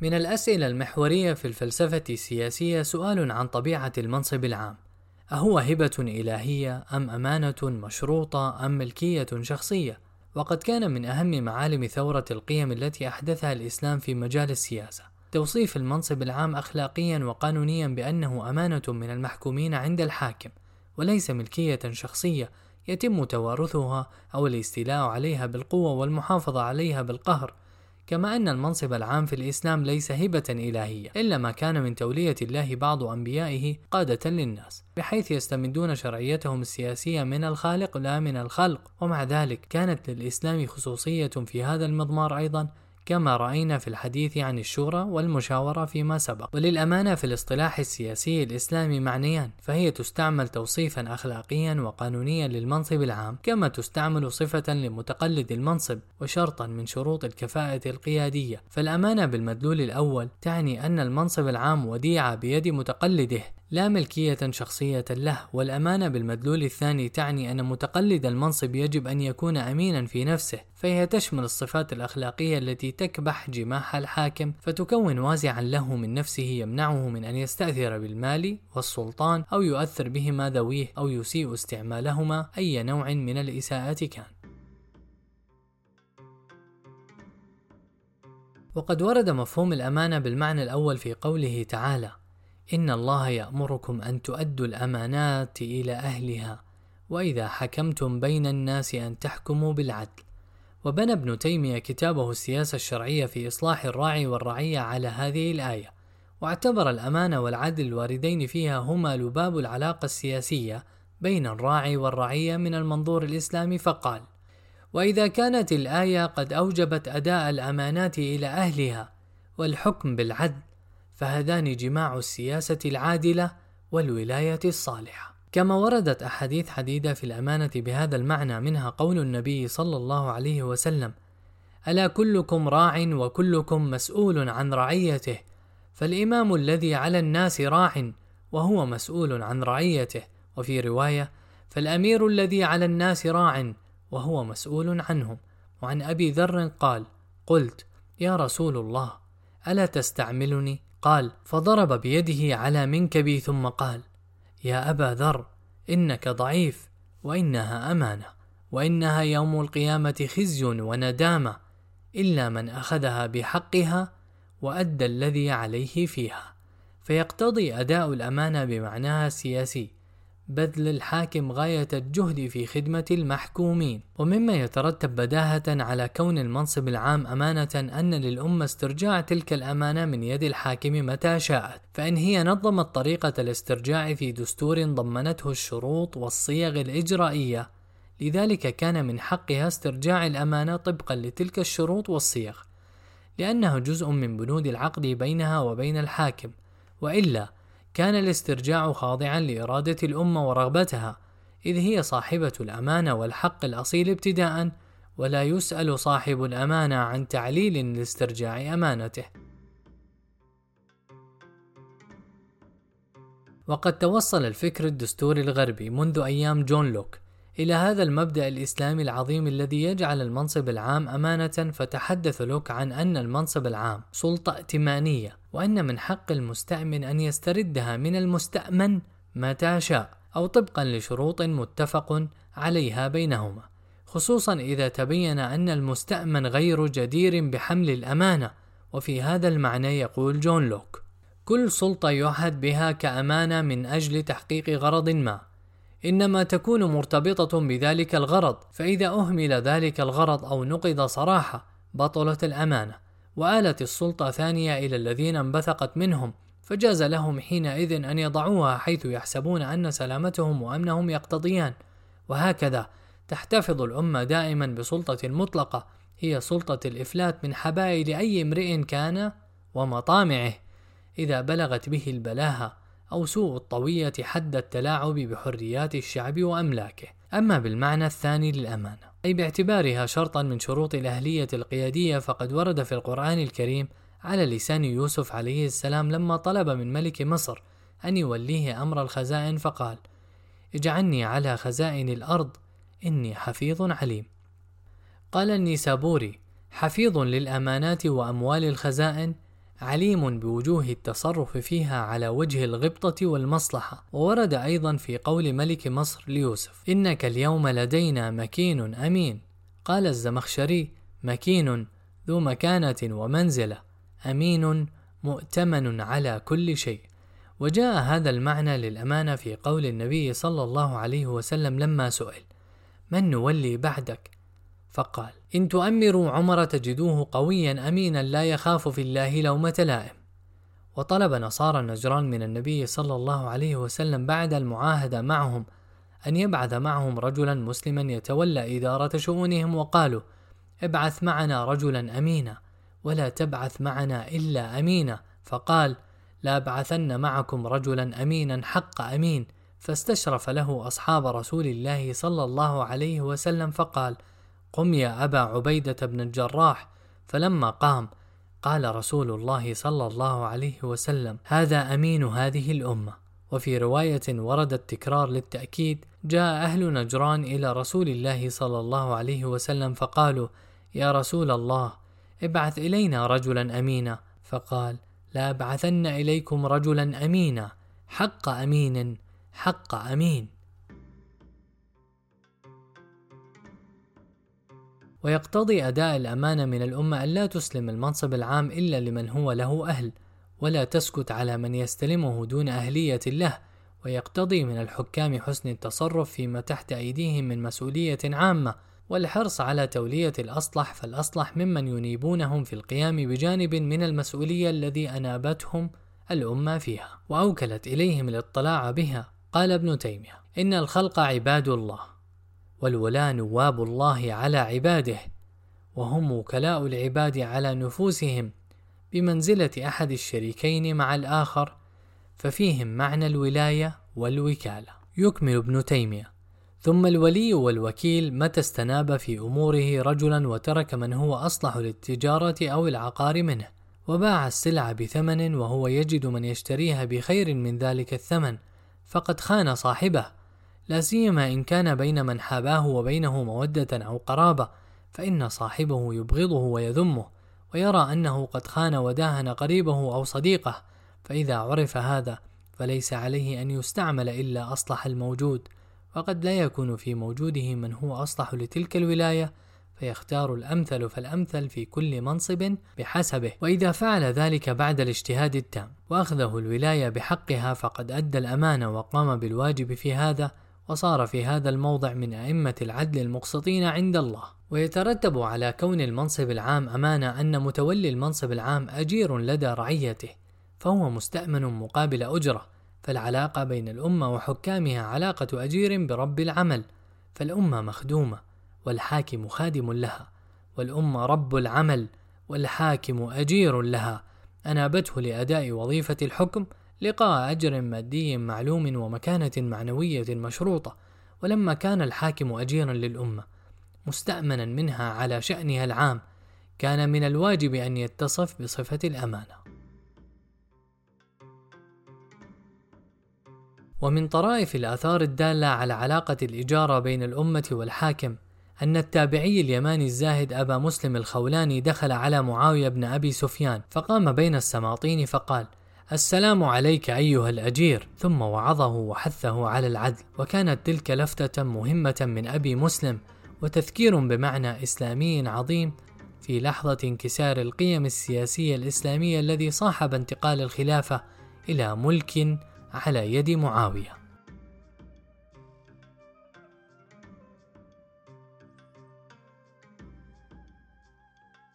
من الأسئلة المحورية في الفلسفة السياسية سؤال عن طبيعة المنصب العام. أهو هبة إلهية أم أمانة مشروطة أم ملكية شخصية؟ وقد كان من أهم معالم ثورة القيم التي أحدثها الإسلام في مجال السياسة. توصيف المنصب العام أخلاقيا وقانونيا بأنه أمانة من المحكومين عند الحاكم وليس ملكية شخصية يتم توارثها أو الاستيلاء عليها بالقوة والمحافظة عليها بالقهر. كما أن المنصب العام في الإسلام ليس هبة إلهية إلا ما كان من تولية الله بعض أنبيائه قادة للناس بحيث يستمدون شرعيتهم السياسية من الخالق لا من الخلق. ومع ذلك كانت للإسلام خصوصية في هذا المضمار أيضا كما رأينا في الحديث عن الشورى والمشاورة فيما سبق. وللأمانة في الاصطلاح السياسي الإسلامي معنيان فهي تستعمل توصيفا أخلاقيا وقانونيا للمنصب العام كما تستعمل صفة لمتقلد المنصب وشرطا من شروط الكفاءة القيادية. فالأمانة بالمدلول الأول تعني أن المنصب العام وديعة بيد متقلده لا ملكية شخصية له والأمانة بالمدلول الثاني تعني أن متقلد المنصب يجب أن يكون أمينا في نفسه فهي تشمل الصفات الأخلاقية التي تكبح جماح الحاكم فتكون وازعا له من نفسه يمنعه من أن يستأثر بالمال والسلطان أو يؤثر بهما ذويه أو يسيء استعمالهما أي نوع من الإساءة كان. وقد ورد مفهوم الأمانة بالمعنى الأول في قوله تعالى إن الله يأمركم أن تؤدوا الأمانات إلى أهلها وإذا حكمتم بين الناس أن تحكموا بالعدل. وبنى ابن تيمية كتابه السياسة الشرعية في إصلاح الراعي والرعية على هذه الآية. واعتبر الأمانة والعدل الواردين فيها هما لباب العلاقة السياسية بين الراعي والرعية من المنظور الإسلامي فقال وإذا كانت الآية قد أوجبت أداء الأمانات إلى أهلها والحكم بالعدل فهذان جماع السياسة العادلة والولاية الصالحة. كما وردت أحاديث عديدة في الأمانة بهذا المعنى منها قول النبي صلى الله عليه وسلم: ألا كلكم راع وكلكم مسؤول عن رعيته، فالإمام الذي على الناس راع وهو مسؤول عن رعيته، وفي رواية: فالأمير الذي على الناس راع وهو مسؤول عنهم. وعن أبي ذر قال: قلت: يا رسول الله، ألا تستعملني؟ قال فضرب بيده على منكبي ثم قال يا أبا ذر إنك ضعيف وإنها أمانة وإنها يوم القيامة خزي وندامة إلا من أخذها بحقها وأدى الذي عليه فيها فيقتضي أداء الأمانة بمعناها السياسي. بذل الحاكم غاية الجهد في خدمة المحكومين، ومما يترتب بداهة على كون المنصب العام أمانة أن للأمة استرجاع تلك الأمانة من يد الحاكم متى شاءت، فإن هي نظمت طريقة الاسترجاع في دستور ضمنته الشروط والصيغ الإجرائية، لذلك كان من حقها استرجاع الأمانة طبقا لتلك الشروط والصيغ، لأنه جزء من بنود العقد بينها وبين الحاكم، وإلا كان الاسترجاع خاضعا لإرادة الأمة ورغبتها إذ هي صاحبة الأمانة والحق الأصيل ابتداء ولا يسأل صاحب الأمانة عن تعليل لاسترجاع أمانته. وقد توصل الفكر الدستوري الغربي منذ أيام جون لوك إلى هذا المبدأ الإسلامي العظيم الذي يجعل المنصب العام أمانة فتحدث لوك عن أن المنصب العام سلطة ائتمانية. وأن من حق المستأمن أن يستردها من المستأمن متى شاء أو طبقا لشروط متفق عليها بينهما. خصوصا إذا تبين أن المستأمن غير جدير بحمل الأمانة وفي هذا المعنى يقول جون لوك. كل سلطة يعهد بها كأمانة من أجل تحقيق غرض ما. إنما تكون مرتبطة بذلك الغرض فإذا أهمل ذلك الغرض أو نقض صراحة بطلت الأمانة. وآلت السلطة ثانية إلى الذين انبثقت منهم فجاز لهم حينئذ أن يضعوها حيث يحسبون أن سلامتهم وأمنهم يقتضيان. وهكذا تحتفظ الأمة دائما بسلطة مطلقة هي سلطة الإفلات من حبائل أي امرئ كان ومطامعه إذا بلغت به البلاهة أو سوء الطوية حد التلاعب بحريات الشعب وأملاكه. أما بالمعنى الثاني للأمانة. أي باعتبارها شرطا من شروط الأهلية القيادية فقد ورد في القرآن الكريم على لسان يوسف عليه السلام لما طلب من ملك مصر أن يوليه أمر الخزائن فقال: اجعلني على خزائن الأرض إني حفيظ عليم. قال النيسابوري: حفيظ للأمانات وأموال الخزائن عليم بوجوه التصرف فيها على وجه الغبطة والمصلحة. وورد أيضا في قول ملك مصر ليوسف إنك اليوم لدينا مكين أمين. قال الزمخشري مكين ذو مكانة ومنزلة أمين مؤتمن على كل شيء. وجاء هذا المعنى للأمانة في قول النبي صلى الله عليه وسلم لما سئل من نولي بعدك فقال إن تؤمروا عمر تجدوه قويا أمينا لا يخاف في الله لومة لائم. وطلب نصارى النجران من النبي صلى الله عليه وسلم بعد المعاهدة معهم أن يبعث معهم رجلا مسلما يتولى إدارة شؤونهم وقالوا ابعث معنا رجلا أمينا ولا تبعث معنا إلا أمينا. فقال لا أبعثن معكم رجلا أمينا حق أمين. فاستشرف له أصحاب رسول الله صلى الله عليه وسلم فقال قم يا أبا عبيدة بن الجراح. فلما قام قال رسول الله صلى الله عليه وسلم هذا أمين هذه الأمة. وفي رواية ورد التكرار للتأكيد جاء أهل نجران إلى رسول الله صلى الله عليه وسلم فقالوا يا رسول الله ابعث إلينا رجلا أمينا. فقال لا أبعثن إليكم رجلا أمينا حق أمين حق أمين. ويقتضي أداء الأمانة من الأمة أن لا تسلم المنصب العام إلا لمن هو له أهل ولا تسكت على من يستلمه دون أهلية له ويقتضي من الحكام حسن التصرف فيما تحت أيديهم من مسؤولية عامة والحرص على تولية الأصلح فالأصلح ممن ينيبونهم في القيام بجانب من المسؤولية الذي أنابتهم الأمة فيها وأوكلت إليهم الاطلاع بها. قال ابن تيمية إن الخلق عباد الله. والولاة نواب الله على عباده وهم وكلاء العباد على نفوسهم بمنزلة أحد الشريكين مع الآخر ففيهم معنى الولاية والوكالة. يكمل ابن تيمية. ثم الولي والوكيل متى استناب في أموره رجلا وترك من هو أصلح للتجارة أو العقار منه وباع السلع بثمن وهو يجد من يشتريها بخير من ذلك الثمن فقد خان صاحبه. لا سيما إن كان بين من حاباه وبينه مودة أو قرابة فإن صاحبه يبغضه ويذمه ويرى أنه قد خان وداهن قريبه أو صديقه فإذا عرف هذا فليس عليه أن يستعمل إلا أصلح الموجود وقد لا يكون في موجوده من هو أصلح لتلك الولاية فيختار الأمثل فالأمثل في كل منصب بحسبه. وإذا فعل ذلك بعد الاجتهاد التام وأخذه الولاية بحقها فقد أدى الأمانة وقام بالواجب في هذا وصار في هذا الموضع من أئمة العدل المقسطين عند الله ويترتب على كون المنصب العام أمانة أن متولي المنصب العام أجير لدى رعيته فهو مستأمن مقابل أجرة فالعلاقة بين الأمة وحكامها علاقة أجير برب العمل فالأمة مخدومة والحاكم خادم لها والأمة رب العمل والحاكم أجير لها أنابته لأداء وظيفة الحكم لقاء أجر مادي معلوم ومكانة معنوية مشروطة ولما كان الحاكم أجيرا للأمة مستأمنا منها على شأنها العام كان من الواجب أن يتصف بصفة الأمانة. ومن طرائف الآثار الدالة على علاقة الإجارة بين الأمة والحاكم أن التابعي اليماني الزاهد أبا مسلم الخولاني دخل على معاوية بن أبي سفيان فقام بين السماطين فقال السلام عليك أيها الأجير. ثم وعظه وحثه على العدل. وكانت تلك لفتة مهمة من أبي مسلم وتذكير بمعنى إسلامي عظيم في لحظة انكسار القيم السياسية الإسلامية الذي صاحب انتقال الخلافة إلى ملك على يد معاوية.